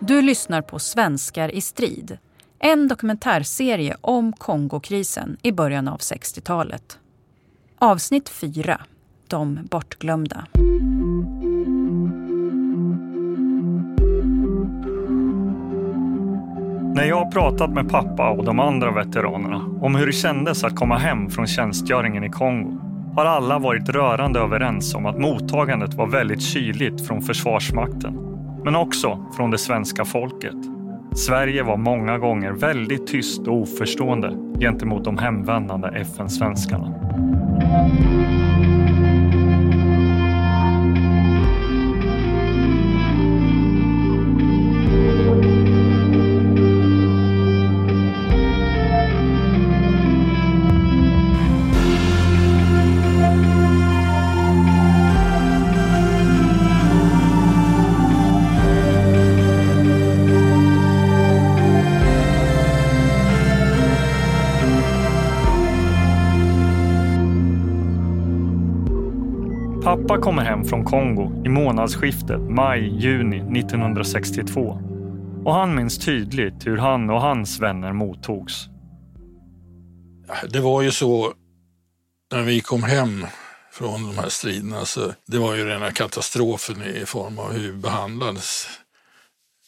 Du lyssnar på Svenskar i strid. En dokumentärserie om Kongokrisen i början av 60-talet. Avsnitt 4. De bortglömda. När jag har pratat med pappa och de andra veteranerna om hur det kändes att komma hem från tjänstgöringen i Kongo har alla varit rörande överens om att mottagandet var väldigt kyligt från Försvarsmakten, men också från det svenska folket. Sverige var många gånger väldigt tyst och oförstående gentemot de hemvändande FN-svenskarna. Pappa kommer hem från Kongo i månadsskiftet maj-juni 1962 och han minns tydligt hur han och hans vänner mottogs. Det var ju så när vi kom hem från de här striderna, så det var ju rena katastrofen i form av hur vi behandlades.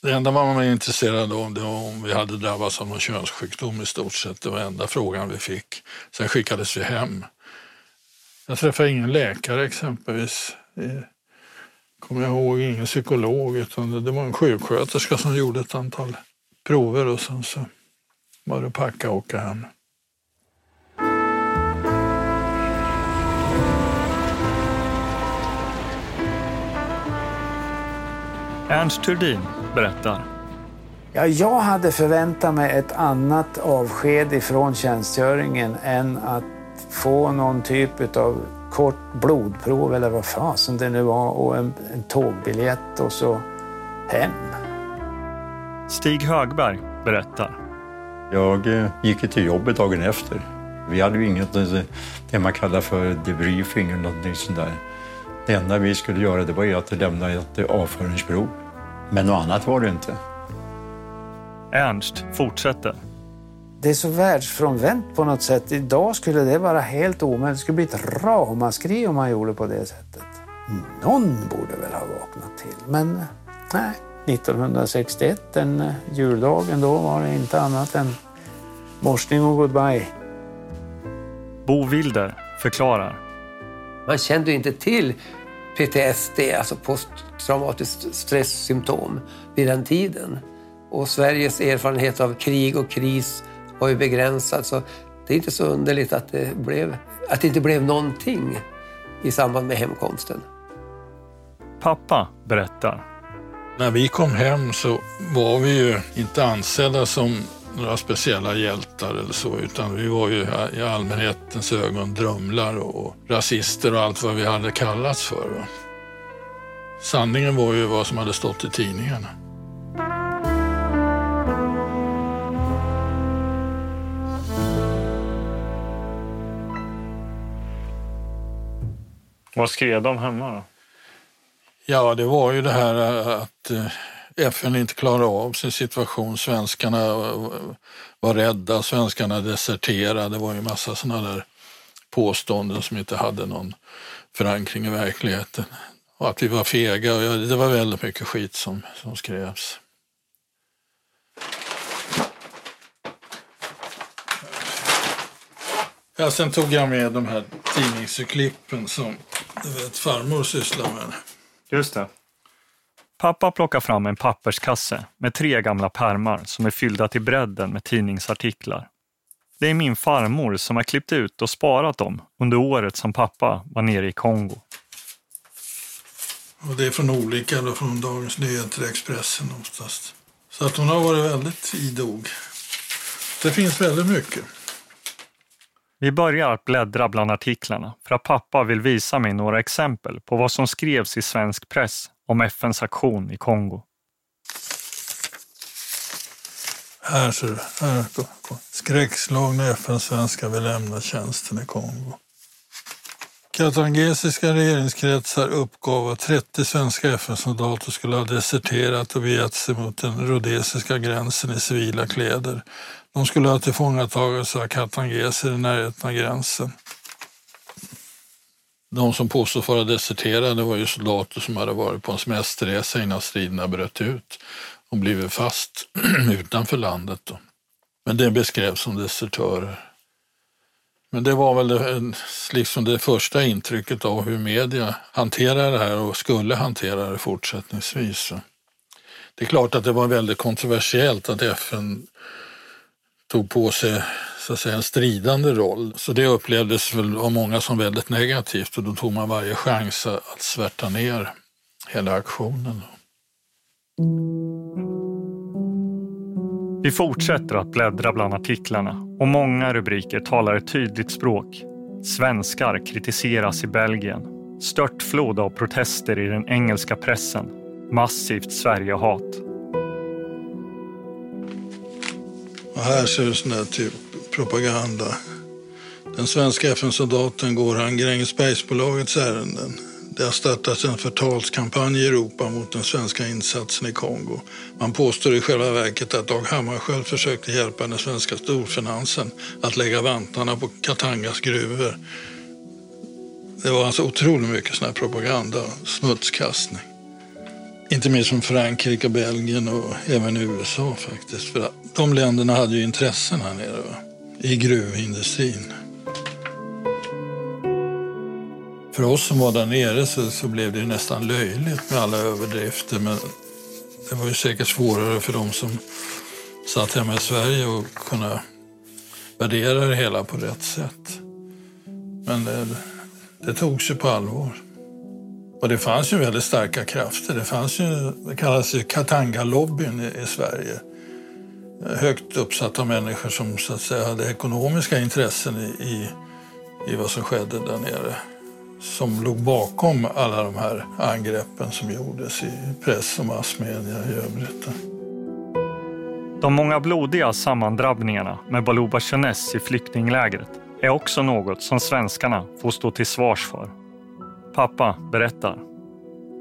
Det enda man var intresserad av det var om vi hade drabbats av någon könssjukdom i stort sett. Det var enda frågan vi fick. Sen skickades vi hem. Jag träffade ingen läkare exempelvis. Det kommer jag ihåg, ingen psykolog utan det var en sjuksköterska som gjorde ett antal prover och sen så var det packa och åka hem. Ernst Thurdin berättar. Ja, jag hade förväntat mig ett annat avsked ifrån tjänstgöringen än att få någon typ av kort blodprov eller vad fasen det nu var och en, en tågbiljett och så hem. Stig Högberg berättar. Jag eh, gick till jobbet dagen efter. Vi hade ju inget eh, det man kallar för debriefing eller någonting sånt där. Det enda vi skulle göra det var ju att lämna ett avföringsprov. Men något annat var det inte. Ernst fortsätter. Det är så världsfrånvänt på något sätt. Idag skulle det vara helt omöjligt. Det skulle bli ett ramaskri om man gjorde på det sättet. Någon borde väl ha vaknat till, men nej. 1961, den juldagen, då var det inte annat än morsning och goodbye. Bo Wilder förklarar. Man kände inte till PTSD, alltså posttraumatiskt stresssymptom, vid den tiden. Och Sveriges erfarenhet av krig och kris var ju begränsad. Så det är inte så underligt att det, blev, att det inte blev någonting i samband med hemkomsten. Pappa berättar. När vi kom hem så var vi ju inte ansedda som några speciella hjältar eller så, utan vi var ju i allmänhetens ögon drumlar och rasister och allt vad vi hade kallats för. Sanningen var ju vad som hade stått i tidningarna. Vad skrev de hemma då? Ja, det var ju det här eh, att eh, FN inte klarade av sin situation. Svenskarna eh, var rädda, svenskarna deserterade. Det var ju massa sådana där påståenden som inte hade någon förankring i verkligheten. Och att vi var fega. Och det var väldigt mycket skit som, som skrevs. Ja, sen tog jag med de här tidningsurklippen som du vet, farmor sysslar med. Just det. Pappa plockar fram en papperskasse med tre gamla pärmar som är fyllda till bredden med tidningsartiklar. Det är min farmor som har klippt ut och sparat dem under året som pappa var nere i Kongo. Och det är från olika, då, från Dagens Nyheter, Expressen oftast. Så att hon har varit väldigt idog. Det finns väldigt mycket. Vi börjar att bläddra bland artiklarna för att pappa vill visa mig några exempel på vad som skrevs i svensk press om FNs aktion i Kongo. Här ser du. Här. Skräckslagna FN-svenskar vill lämna tjänsten i Kongo. Katangesiska regeringskretsar uppgav att 30 svenska FN-soldater skulle ha deserterat och begett sig mot den rhodesiska gränsen i civila kläder. De skulle ha tillfångatagits av katangeser i närheten av gränsen. De som påstås vara deserterade var ju soldater som hade varit på en semesterresa innan striderna bröt ut och blivit fast utanför landet. Då. Men det beskrevs som desertörer. Men det var väl det, liksom det första intrycket av hur media hanterar det här och skulle hantera det fortsättningsvis. Det är klart att det var väldigt kontroversiellt att FN tog på sig så att säga, en stridande roll. Så det upplevdes väl av många som väldigt negativt och då tog man varje chans att svärta ner hela aktionen. Vi fortsätter att bläddra bland artiklarna och många rubriker talar ett tydligt språk. Svenskar kritiseras i Belgien. Störtflod av protester i den engelska pressen. Massivt Sverigehat. Och här ser du sån där typ propaganda. Den svenska FN-soldaten går han Grängesbergsbolagets ärenden. Det har startats en förtalskampanj i Europa mot den svenska insatsen i Kongo. Man påstår i själva verket att Dag Hammarskjöld försökte hjälpa den svenska storfinansen att lägga vantarna på Katangas gruvor. Det var alltså otroligt mycket sån här propaganda och smutskastning. Inte minst från Frankrike, Belgien och även USA faktiskt. För de länderna hade ju intressen här nere va? i gruvindustrin. För oss som var där nere så, så blev det nästan löjligt med alla överdrifter. Men det var ju säkert svårare för dem som satt hemma i Sverige att kunna värdera det hela på rätt sätt. Men det, det togs ju på allvar. Och det fanns ju väldigt starka krafter. Det fanns ju, det kallas ju Katanga-lobbyn i, i Sverige. Högt uppsatta människor som så att säga hade ekonomiska intressen i, i, i vad som skedde där nere som låg bakom alla de här angreppen som gjordes i press och massmedia i övrigt. De många blodiga sammandrabbningarna med Baluba Chenes i flyktinglägret är också något som svenskarna får stå till svars för. Pappa berättar.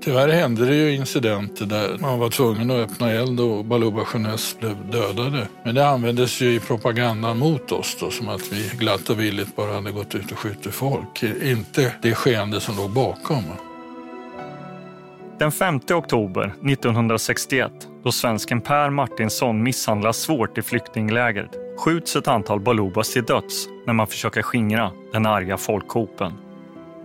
Tyvärr hände det ju incidenter där man var tvungen att öppna eld och Baluba Jeunesse blev dödade. Men det användes ju i propagandan mot oss då, som att vi glatt och villigt bara hade gått ut och skjutit folk. Inte det skeende som låg bakom. Den 5 oktober 1961, då svensken Per Martinsson misshandlas svårt i flyktinglägret, skjuts ett antal Balubas till döds när man försöker skingra den arga folkhopen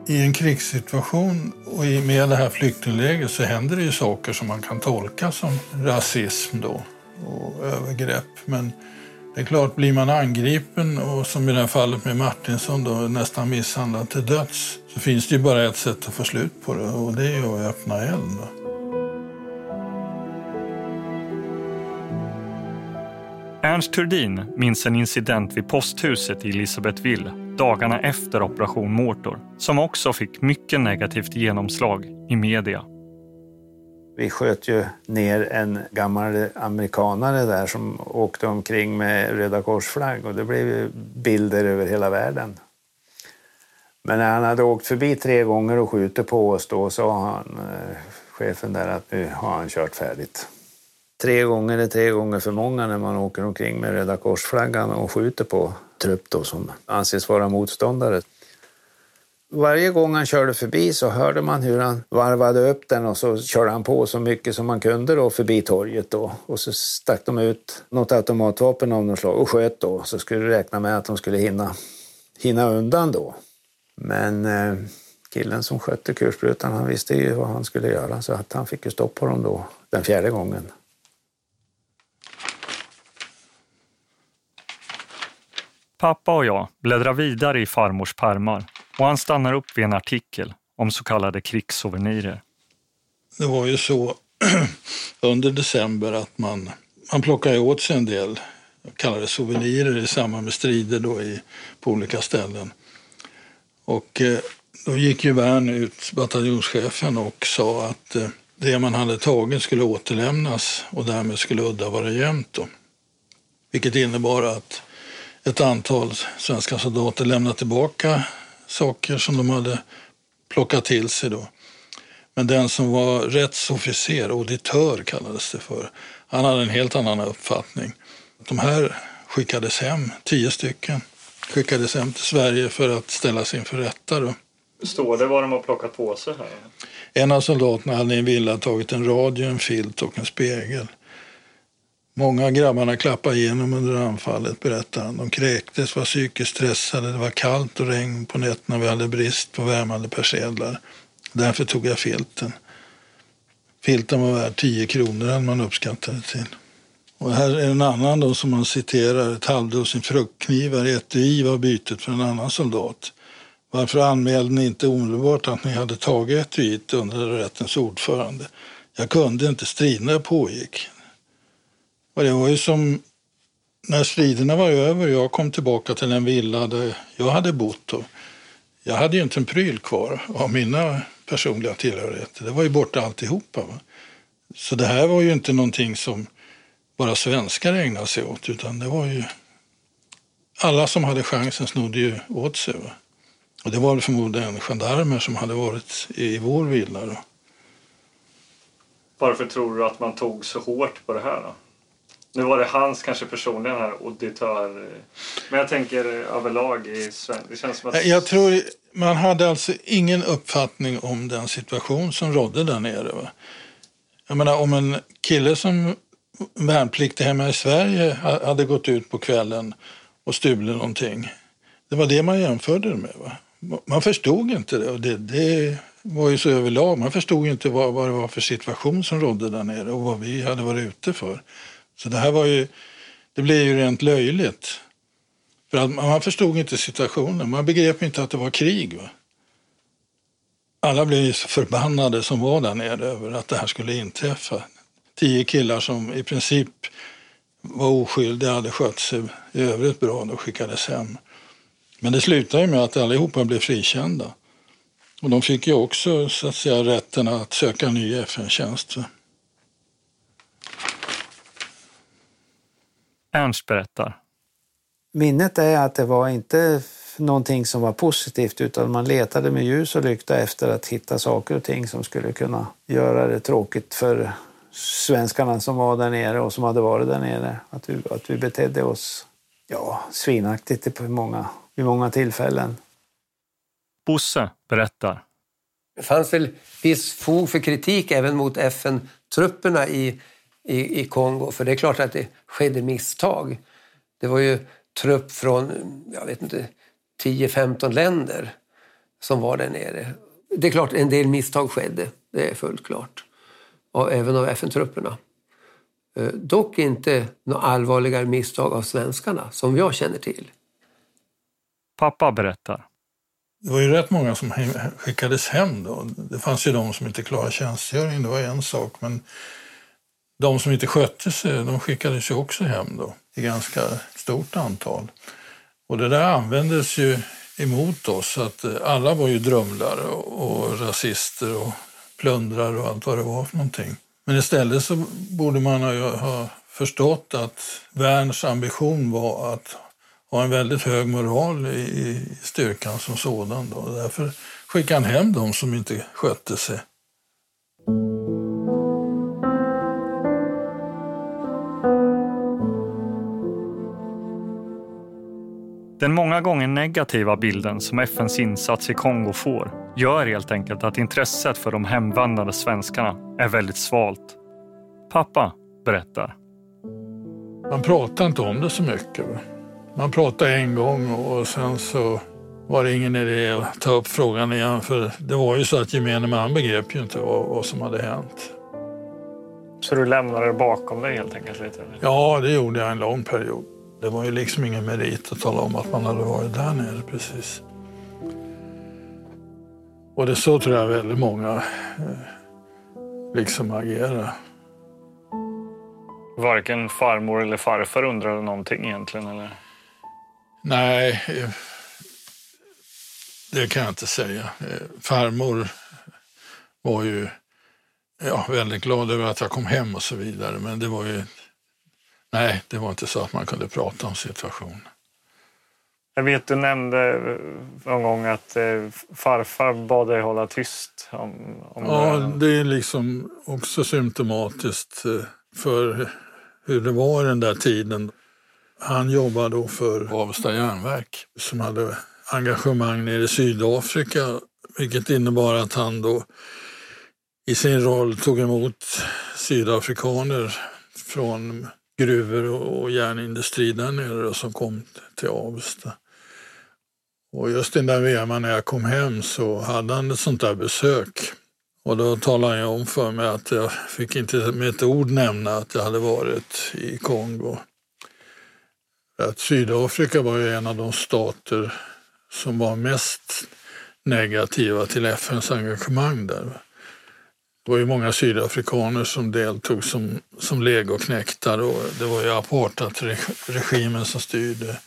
i en krigssituation och med det här flyktinglägret så händer det ju saker som man kan tolka som rasism då och övergrepp. Men det är klart, blir man angripen och som i det här fallet med Martinsson då, nästan misshandlad till döds så finns det ju bara ett sätt att få slut på det och det är ju att öppna eld. Ernst Turdin minns en incident vid posthuset i Elisabethville dagarna efter Operation Mortor som också fick mycket negativt genomslag i media. Vi sköt ju ner en gammal amerikanare där som åkte omkring med Röda korsflagg och det blev ju bilder över hela världen. Men när han hade åkt förbi tre gånger och skjutit på oss då sa han, eh, chefen där, att nu har han kört färdigt. Tre gånger är tre gånger för många när man åker omkring med Röda korsflaggan och skjuter på trupp då som anses vara motståndare. Varje gång han körde förbi så hörde man hur han varvade upp den och så körde han på så mycket som man kunde då förbi torget då. Och så stack de ut något automatvapen av något slag och sköt då. Så skulle du räkna med att de skulle hinna, hinna undan då. Men eh, killen som skötte kulsprutan han visste ju vad han skulle göra så att han fick ju stopp på dem då den fjärde gången. Pappa och jag bläddrar vidare i farmors pärmar och han stannar upp vid en artikel om så kallade krigssouvenirer. Det var ju så under december att man, man plockade åt sig en del kallade souvenirer i samband med strider då i, på olika ställen. Och eh, då gick ju Wern ut, bataljonschefen, och sa att eh, det man hade tagit skulle återlämnas och därmed skulle udda vara jämnt. Då. Vilket innebar att ett antal svenska soldater lämnat tillbaka saker som de hade plocka till sig då. Men den som var rättsofficer, auditör kallades det för, han hade en helt annan uppfattning. De här skickades hem, tio stycken, skickades hem till Sverige för att ställas inför rätta. Då. Står det vad de har plockat på sig här? En av soldaterna hade i en villa tagit en radio, en filt och en spegel. Många av grabbarna klappade igenom under anfallet, berättar han. De kräktes, var psykiskt stressade, det var kallt och regn på nätterna vi hade brist på värmande persedlar. Därför tog jag filten. Filten var värd 10 kronor, hade man uppskattat det till. Och här är en annan då som man citerar. Ett halvdussin fruktknivar i etui var bytet för en annan soldat. Varför anmälde ni inte omedelbart att ni hade tagit etuiet undrade rättens ordförande? Jag kunde inte, striderna pågick. Och det var ju som när striderna var över och jag kom tillbaka till en villa där jag hade bott. Och jag hade ju inte en pryl kvar av mina personliga tillhörigheter. Det var ju borta alltihopa. Va? Så det här var ju inte någonting som bara svenskar ägnade sig åt utan det var ju alla som hade chansen snodde ju åt sig. Va? Och det var förmodligen gendarmer som hade varit i vår villa. Då. Varför tror du att man tog så hårt på det här då? Nu var det hans kanske personligen här auditör. Men jag tänker överlag i Sverige. Det känns som att... Jag tror man hade alltså ingen uppfattning om den situation som rådde där nere. Va? Jag menar om en kille som värnpliktig hemma i Sverige hade gått ut på kvällen och stulit någonting. Det var det man jämförde det med. Va? Man förstod inte det och det, det var ju så överlag. Man förstod inte vad, vad det var för situation som rådde där nere och vad vi hade varit ute för. Så det här var ju, det blev ju rent löjligt. För att man förstod inte situationen. Man begrep inte att det var krig. Va? Alla blev ju så förbannade som var där nere över att det här skulle inträffa. Tio killar som i princip var oskyldiga, hade skött sig i övrigt bra och skickades hem. Men det slutade med att allihopa blev frikända. Och de fick ju också så att säga, rätten att söka ny FN-tjänst. Ernst berättar. Minnet är att det var inte någonting som var positivt utan man letade med ljus och lykta efter att hitta saker och ting som skulle kunna göra det tråkigt för svenskarna som var där nere och som hade varit där nere. Att vi, att vi betedde oss ja, svinaktigt på många, vid många tillfällen. Bosse berättar. Det fanns väl viss fog för kritik även mot FN-trupperna i, i, i Kongo. För det är klart att det skedde misstag. Det var ju trupp från, jag vet inte, 10-15 länder som var där nere. Det är klart en del misstag skedde, det är fullt klart. Och även av FN-trupperna. Eh, dock inte några allvarligare misstag av svenskarna, som jag känner till. Pappa berättar. Det var ju rätt många som skickades hem då. Det fanns ju de som inte klarade tjänstgöring, det var en sak. Men de som inte skötte sig, de skickades ju också hem då i ganska stort antal. Och det där användes ju emot oss, att eh, alla var ju drumlare och rasister och plundrare och allt vad det var för någonting. Men istället så borde man ha förstått att Werns ambition var att ha en väldigt hög moral i styrkan som sådan. Då. Därför skickade han hem de som inte skötte sig. Den många gånger negativa bilden som FNs insats i Kongo får gör helt enkelt att intresset för de hemvandrande svenskarna är väldigt svalt. Pappa berättar. Man pratar inte om det så mycket. Man pratade en gång och sen så var det ingen idé att ta upp frågan igen för det var ju så att gemene man begrep ju inte vad, vad som hade hänt. Så du lämnade det bakom dig helt enkelt? Lite? Ja, det gjorde jag en lång period. Det var ju liksom ingen merit att tala om att man hade varit där nere precis. Och det så tror jag väldigt många eh, liksom agerar. Varken farmor eller farfar undrade någonting egentligen? Eller? Nej, eh, det kan jag inte säga. Eh, farmor var ju ja, väldigt glad över att jag kom hem och så vidare. Men det var ju Nej, det var inte så att man kunde prata om situationen. Jag vet du nämnde någon gång att eh, farfar bad dig hålla tyst. Om, om Ja, det. det är liksom också symptomatiskt eh, för hur det var den där tiden. Han jobbade då för Avesta järnverk som hade engagemang nere i Sydafrika, vilket innebar att han då i sin roll tog emot sydafrikaner från gruvor och järnindustri där nere då, som kom till Avesta. Och just den där vevan när jag kom hem så hade han ett sånt där besök. Och då talade jag om för mig att jag fick inte med ett ord nämna att jag hade varit i Kongo. Att Sydafrika var ju en av de stater som var mest negativa till FNs engagemang där. Det var ju många sydafrikaner som deltog som, som legoknektar och det var ju apartheidregimen som styrde.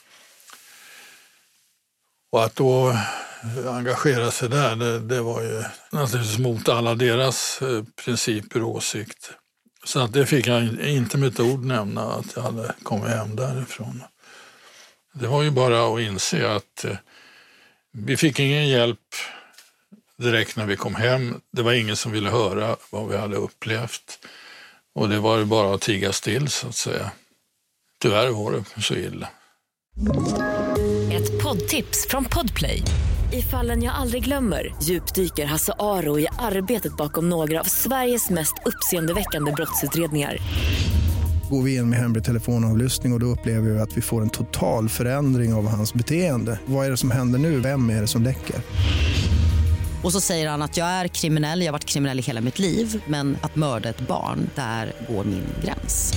Och att då eh, engagera sig där, det, det var ju naturligtvis mot alla deras eh, principer och åsikter. Så att det fick jag inte med ett ord nämna att jag hade kommit hem därifrån. Det var ju bara att inse att eh, vi fick ingen hjälp direkt när vi kom hem. Det var ingen som ville höra vad vi hade upplevt. Och det var ju bara att tiga still så att säga. Tyvärr var det så illa. Ett poddtips från Podplay. I fallen jag aldrig glömmer djupdyker Hasse Aro i arbetet bakom några av Sveriges mest uppseendeväckande brottsutredningar. Går vi in med hemlig telefonavlyssning och, och då upplever vi att vi får en total förändring av hans beteende. Vad är det som händer nu? Vem är det som läcker? Och så säger han att jag är kriminell, jag har varit kriminell i hela mitt liv men att mörda ett barn, där går min gräns.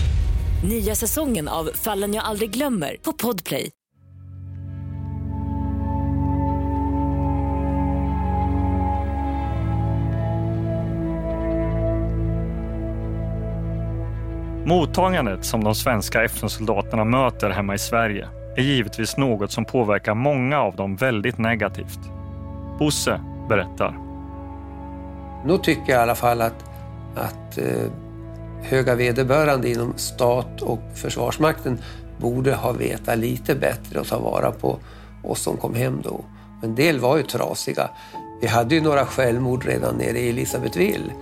Nya säsongen av Fallen jag aldrig glömmer på Podplay. Mottagandet som de svenska FN-soldaterna möter hemma i Sverige är givetvis något som påverkar många av dem väldigt negativt. Bosse berättar. Nu tycker jag i alla fall att, att eh, höga vederbörande inom stat och Försvarsmakten borde ha vetat lite bättre och ta vara på oss som kom hem då. En del var ju trasiga. Vi hade ju några självmord redan nere i Elisabethville,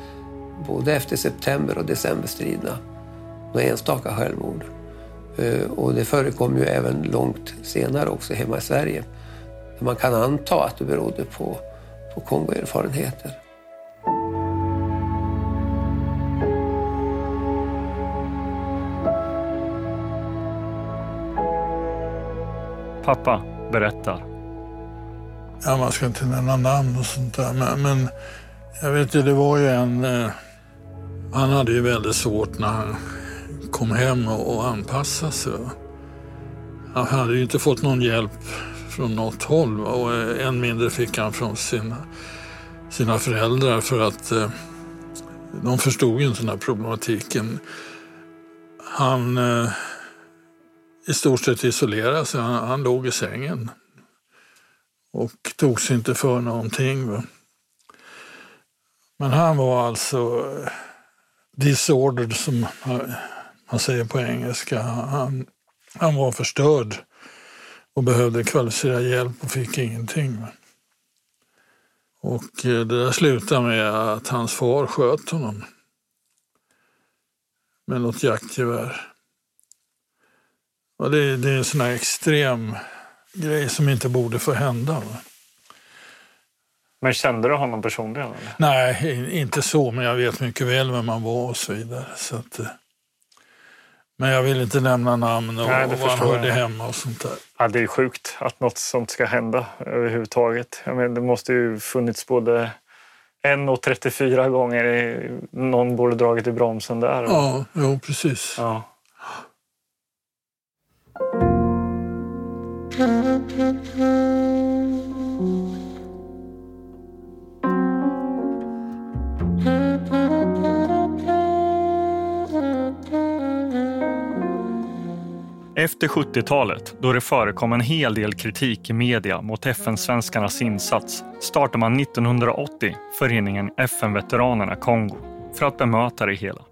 både efter september och decemberstriderna. Några enstaka självmord. Eh, och det förekom ju även långt senare också hemma i Sverige. Man kan anta att det berodde på, på Kongoerfarenheter. Pappa berättar. Ja, man ska inte nämna namn och sånt där. Men, men jag vet ju, det var ju en... Eh, han hade ju väldigt svårt när han kom hem och, och anpassa sig. Han hade ju inte fått någon hjälp från något håll och eh, än mindre fick han från sina, sina föräldrar för att eh, de förstod ju inte den här problematiken. Han eh, i stort sett isolerade sig. Han, han låg i sängen och tog sig inte för någonting. Va? Men han var alltså eh, disordered som man säger på engelska. Han, han var förstörd och behövde kvalificerad hjälp och fick ingenting. Och eh, det där slutade med att hans far sköt honom med något jaktgevär. Och det, det är en sån här extrem grej som inte borde få hända. Va? Men kände du honom personligen? Eller? Nej, inte så, men jag vet mycket väl vem man var och så vidare. Så att, eh, men jag vill inte nämna namn och, Nej, vad han hörde jag. hemma och sånt där. Ja, det är sjukt att något sånt ska hända överhuvudtaget. Jag menar, det måste ju funnits både en och 34 gånger någon borde dragit i bromsen där. Ja, jo, precis. Ja. Efter 70-talet, då det förekom en hel del kritik i media mot FN-svenskarnas insats, startade man 1980 föreningen FN-veteranerna Kongo för att bemöta det hela.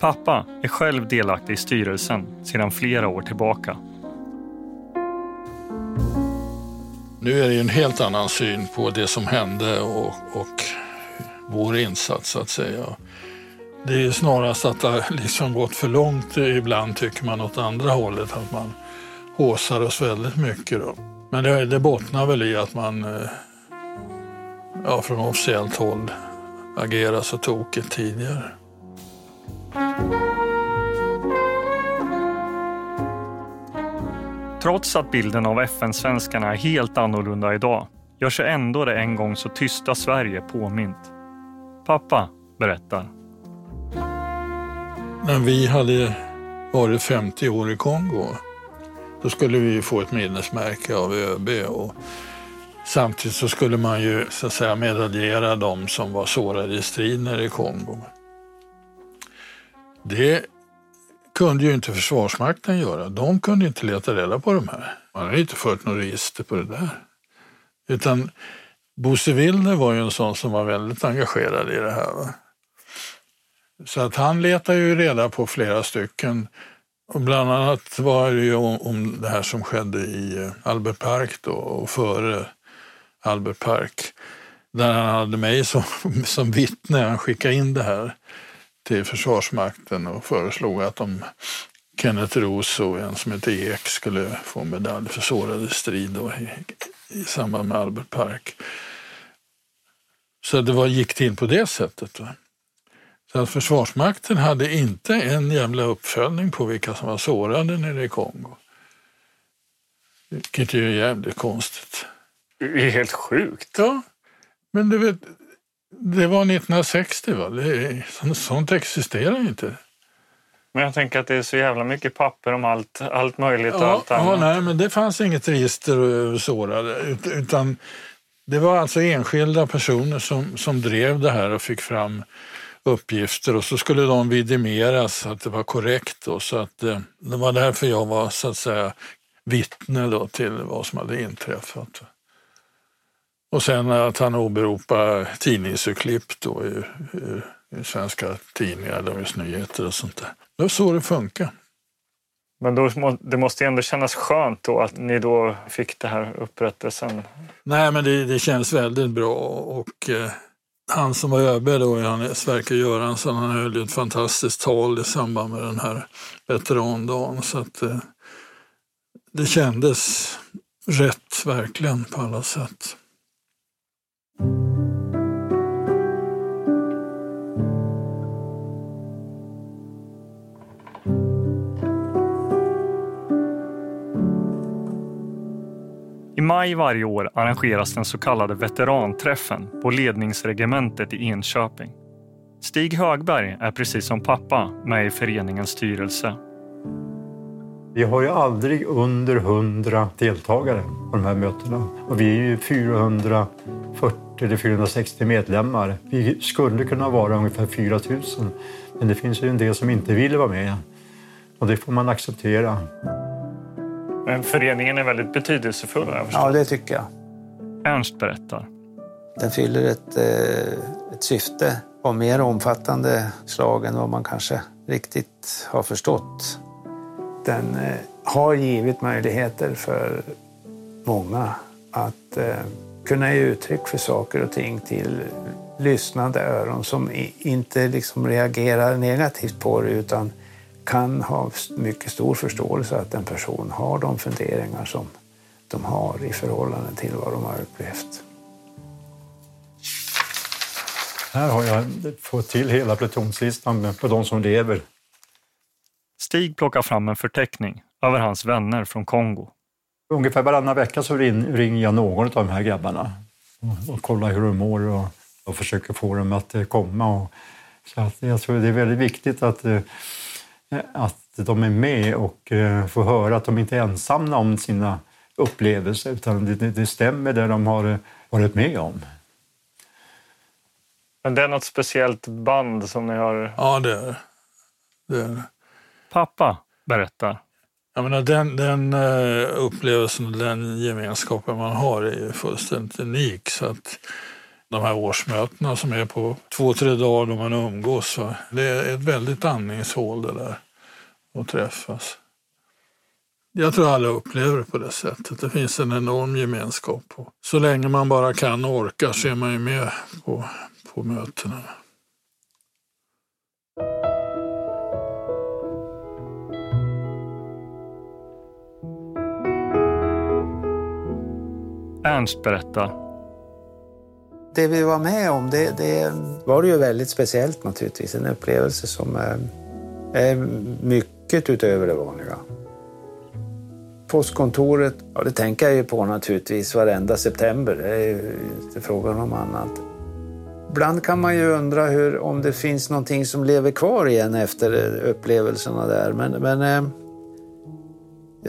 Pappa är själv delaktig i styrelsen sedan flera år tillbaka. Nu är det en helt annan syn på det som hände och, och vår insats så att säga. Det är snarast att det har liksom gått för långt ibland tycker man åt andra hållet, att man håsar oss väldigt mycket. Då. Men det, det bottnar väl i att man eh, ja, från officiellt håll agerar så tokigt tidigare. Trots att bilden av FN-svenskarna är helt annorlunda idag gör sig ändå det en gång så tysta Sverige påmint. Pappa berättar. När vi hade varit 50 år i Kongo då skulle vi få ett minnesmärke av ÖB och samtidigt så skulle man ju så att säga medaljera de som var sårade i strider i Kongo. Det kunde ju inte Försvarsmakten göra. De kunde inte leta reda på de här. Man hade inte fört något register på det där. Utan Bosse Wilder var ju en sån som var väldigt engagerad i det här. Va? Så att han letade ju reda på flera stycken. Och bland annat var det ju om, om det här som skedde i eh, Albert Park då och före Albert Park. Där han hade mig som, som vittne. Han skickade in det här till Försvarsmakten och föreslog att de Kenneth Roos och en som heter Ek skulle få medalj för sårade strid då i, i samband med Albert Park. Så det var, gick till på det sättet. Va? Så att Försvarsmakten hade inte en jävla uppföljning på vilka som var sårade nere i Kongo. Vilket ju är jävligt konstigt. Det är helt sjukt. Ja, men du vet, det var 1960 va? Det, sånt existerar inte. Men jag tänker att det är så jävla mycket papper om allt, allt möjligt och ja, allt annat. Ja, nej, men det fanns inget register över sårade. Utan det var alltså enskilda personer som, som drev det här och fick fram uppgifter och så skulle de vidimeras att det var korrekt. Då, så att, eh, det var därför jag var så att säga vittne då till vad som hade inträffat. Och sen att han åberopar tidningsurklipp då i, i, i svenska tidningar, Dagens Nyheter och sånt där. Det var så det funkar. Men då, det måste ju ändå kännas skönt då att ni då fick det här upprättelsen. Nej, men det, det känns väldigt bra och eh, han som var ÖB då, Sverker Göransson, han höll ju ett fantastiskt tal i samband med den här veterandagen. Så att eh, det kändes rätt verkligen på alla sätt. I maj varje år arrangeras den så kallade veteranträffen på ledningsregementet i Enköping. Stig Högberg är precis som pappa med i föreningens styrelse. Vi har ju aldrig under 100 deltagare på de här mötena och vi är ju 440 eller 460 medlemmar. Vi skulle kunna vara ungefär 4 000 men det finns ju en del som inte vill vara med och det får man acceptera. Men föreningen är väldigt betydelsefull jag Ja, det tycker jag. Ernst berättar. Den fyller ett, eh, ett syfte av mer omfattande slag än vad man kanske riktigt har förstått. Den eh, har givit möjligheter för många att eh, kunna ge uttryck för saker och ting till lyssnande öron som inte liksom reagerar negativt på det utan kan ha mycket stor förståelse att en person har de funderingar som de har i förhållande till vad de har upplevt. Här har jag fått till hela plutonslistan på de som lever. Stig plockar fram en förteckning över hans vänner från Kongo. Ungefär varannan vecka så ringer jag någon av de här grabbarna och, kollar hur de mår och, och försöker få dem att eh, komma. Och, så att jag tror det är väldigt viktigt att eh, att de är med och eh, får höra att de inte är ensamma om sina upplevelser utan det, det stämmer det de har varit med om. Men det är något speciellt band som ni har? Ja, det är det. Pappa berättar. Jag menar, den, den uh, upplevelsen och den gemenskapen man har är ju fullständigt unik. Så att de här årsmötena som är på två, tre dagar då man umgås. Det är ett väldigt andningshål det där att träffas. Jag tror alla upplever det på det sättet. Det finns en enorm gemenskap. Och så länge man bara kan och orkar så är man ju med på, på mötena. Ernst berättar. Det vi var med om, det, det var ju väldigt speciellt naturligtvis. En upplevelse som är, är mycket utöver det vanliga. Postkontoret, ja, det tänker jag ju på naturligtvis varenda september. Det är ju inte frågan om annat. Ibland kan man ju undra hur, om det finns någonting som lever kvar igen efter upplevelserna där. Men, men eh,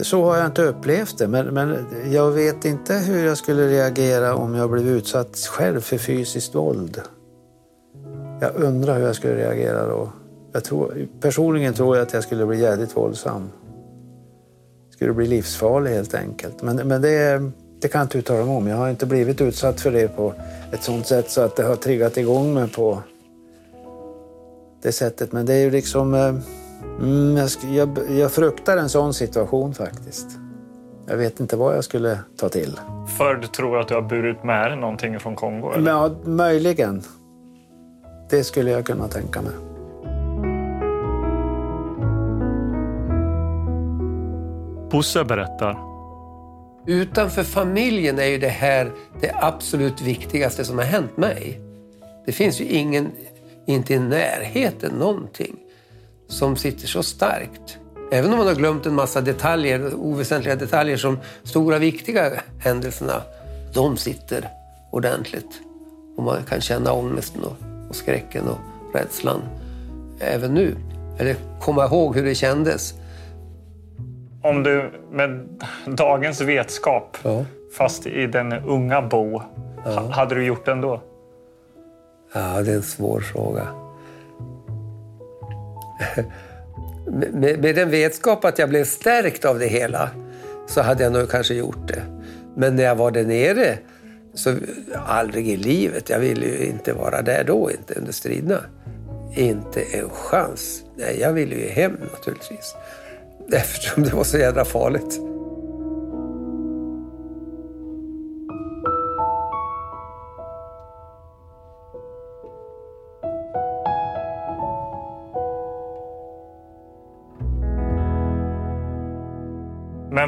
så har jag inte upplevt det. Men, men jag vet inte hur jag skulle reagera om jag blev utsatt själv för fysiskt våld. Jag undrar hur jag skulle reagera då. Jag tror, personligen tror jag att jag skulle bli jävligt våldsam. Skulle bli livsfarlig helt enkelt. Men, men det, det kan jag inte uttala mig om. Jag har inte blivit utsatt för det på ett sånt sätt så att det har triggat igång mig på det sättet. Men det är ju liksom... Eh, Mm, jag, jag, jag fruktar en sån situation faktiskt. Jag vet inte vad jag skulle ta till. För du tror att du har burit med dig någonting från Kongo? Eller? Men, ja, möjligen. Det skulle jag kunna tänka mig. Bosse berättar. Utanför familjen är ju det här det absolut viktigaste som har hänt mig. Det finns ju ingen, inte i närheten någonting, som sitter så starkt. Även om man har glömt en massa detaljer, oväsentliga detaljer som stora viktiga händelserna, de sitter ordentligt. Och man kan känna ångesten och, och skräcken och rädslan även nu. Eller komma ihåg hur det kändes. Om du med dagens vetskap, fast i den unga Bo, ha- hade du gjort det ändå? Ja, det är en svår fråga med, med den vetskap att jag blev stärkt av det hela så hade jag nog kanske gjort det. Men när jag var där nere så aldrig i livet. Jag ville ju inte vara där då, inte under striderna. Inte en chans. Nej, jag ville ju hem naturligtvis. Eftersom det var så jädra farligt.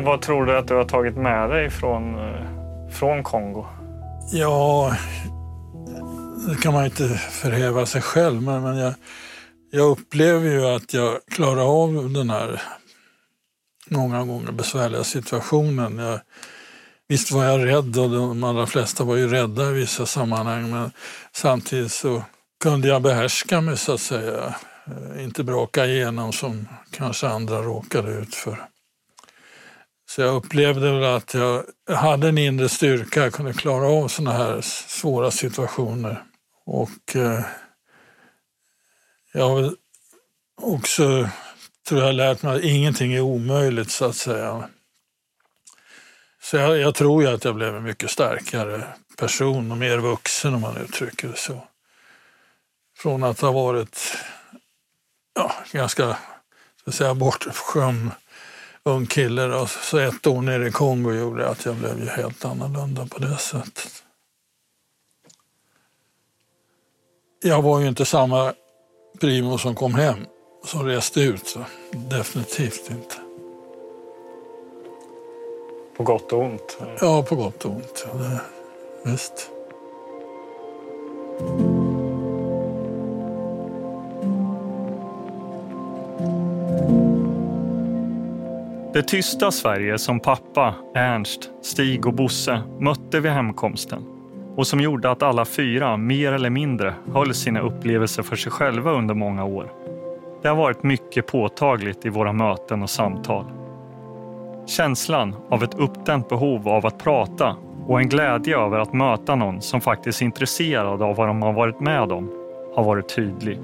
Vad tror du att du har tagit med dig från, eh, från Kongo? Ja, det kan man inte förhäva sig själv, men, men jag, jag upplever ju att jag klarar av den här många gånger besvärliga situationen. Jag, visst var jag rädd och de allra flesta var ju rädda i vissa sammanhang, men samtidigt så kunde jag behärska mig så att säga. Eh, inte braka igenom som kanske andra råkade ut för. Så jag upplevde väl att jag hade en inre styrka, jag kunde klara av sådana här svåra situationer. Och eh, jag har också, tror jag, lärt mig att ingenting är omöjligt så att säga. Så jag, jag tror ju att jag blev en mycket starkare person och mer vuxen om man uttrycker det så. Från att ha varit ja, ganska så att säga, bortskämd ung kille då, så ett år nere i Kongo gjorde att jag blev ju helt annorlunda på det sättet. Jag var ju inte samma Primo som kom hem, som reste ut. Så. Definitivt inte. På gott och ont? Ja, på gott och ont. Ja, det, visst. Det tysta Sverige som pappa, Ernst, Stig och Bosse mötte vid hemkomsten och som gjorde att alla fyra mer eller mindre höll sina upplevelser för sig själva under många år. Det har varit mycket påtagligt i våra möten och samtal. Känslan av ett uppdämt behov av att prata och en glädje över att möta någon som faktiskt är intresserad av vad de har varit med om har varit tydlig.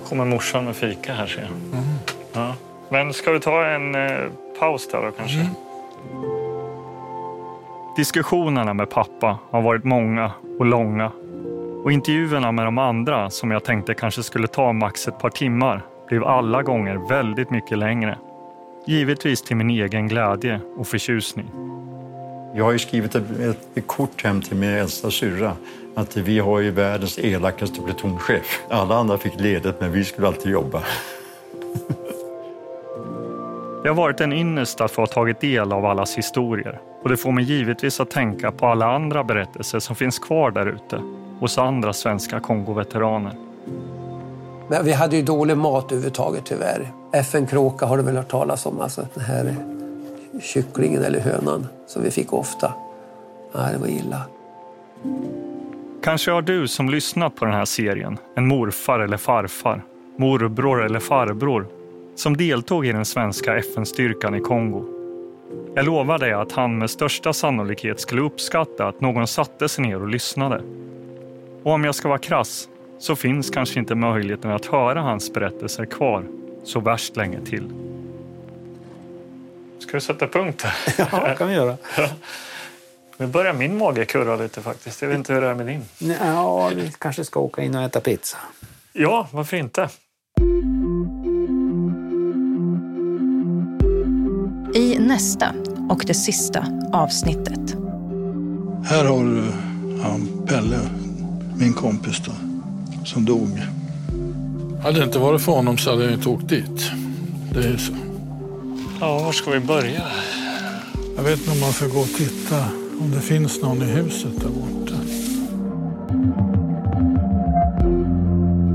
Nu kommer morsan med fika här ser jag. Ja. Men ska vi ta en eh, paus där då kanske? Diskussionerna med pappa har varit många och långa. Och intervjuerna med de andra, som jag tänkte kanske skulle ta max ett par timmar, blev alla gånger väldigt mycket längre. Givetvis till min egen glädje och förtjusning. Jag har ju skrivit ett, ett, ett kort hem till min äldsta syrra att vi har ju världens elakaste plutonchef. Alla andra fick ledigt men vi skulle alltid jobba. Det har varit en ynnest att få ha tagit del av allas historier och det får mig givetvis att tänka på alla andra berättelser som finns kvar där ute hos andra svenska Kongoveteraner. Men vi hade ju dålig mat överhuvudtaget tyvärr. FN-kråka har du väl hört talas om? Alltså den här kycklingen eller hönan som vi fick ofta. Nej, det var illa. Kanske har du som lyssnat på den här serien en morfar eller farfar, morbror eller farbror som deltog i den svenska FN-styrkan i Kongo. Jag lovar dig att han med största sannolikhet skulle uppskatta att någon satte sig ner och lyssnade. Och om jag ska vara krass så finns kanske inte möjligheten att höra hans berättelser kvar så värst länge till. Ska du sätta punkt här? Ja, det kan vi göra. Nu börjar min mage kurra lite faktiskt. Jag vet inte hur det är med din. Ja, vi kanske ska åka in och äta pizza. Ja, varför inte? I nästa och det sista avsnittet. Här har du han, Pelle, min kompis då, som dog. Hade det inte varit för honom så hade jag inte åkt dit. Det är så. Ja, var ska vi börja? Jag vet inte om man ska gå och titta om det finns någon i huset där borta.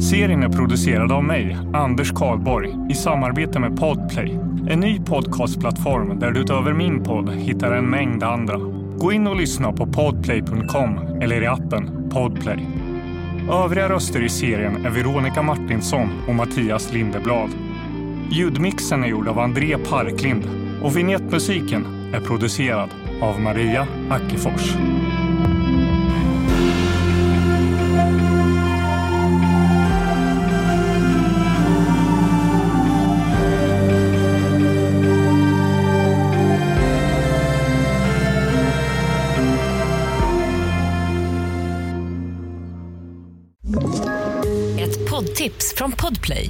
Serien är producerad av mig, Anders Karlborg, i samarbete med Podplay. En ny podcastplattform där du utöver min podd hittar en mängd andra. Gå in och lyssna på podplay.com eller i appen Podplay. Övriga röster i serien är Veronica Martinsson och Mattias Lindeblad. Ljudmixen är gjord av André Parklind och vignettmusiken är producerad av Maria Ackefors. Ett poddtips från Podplay.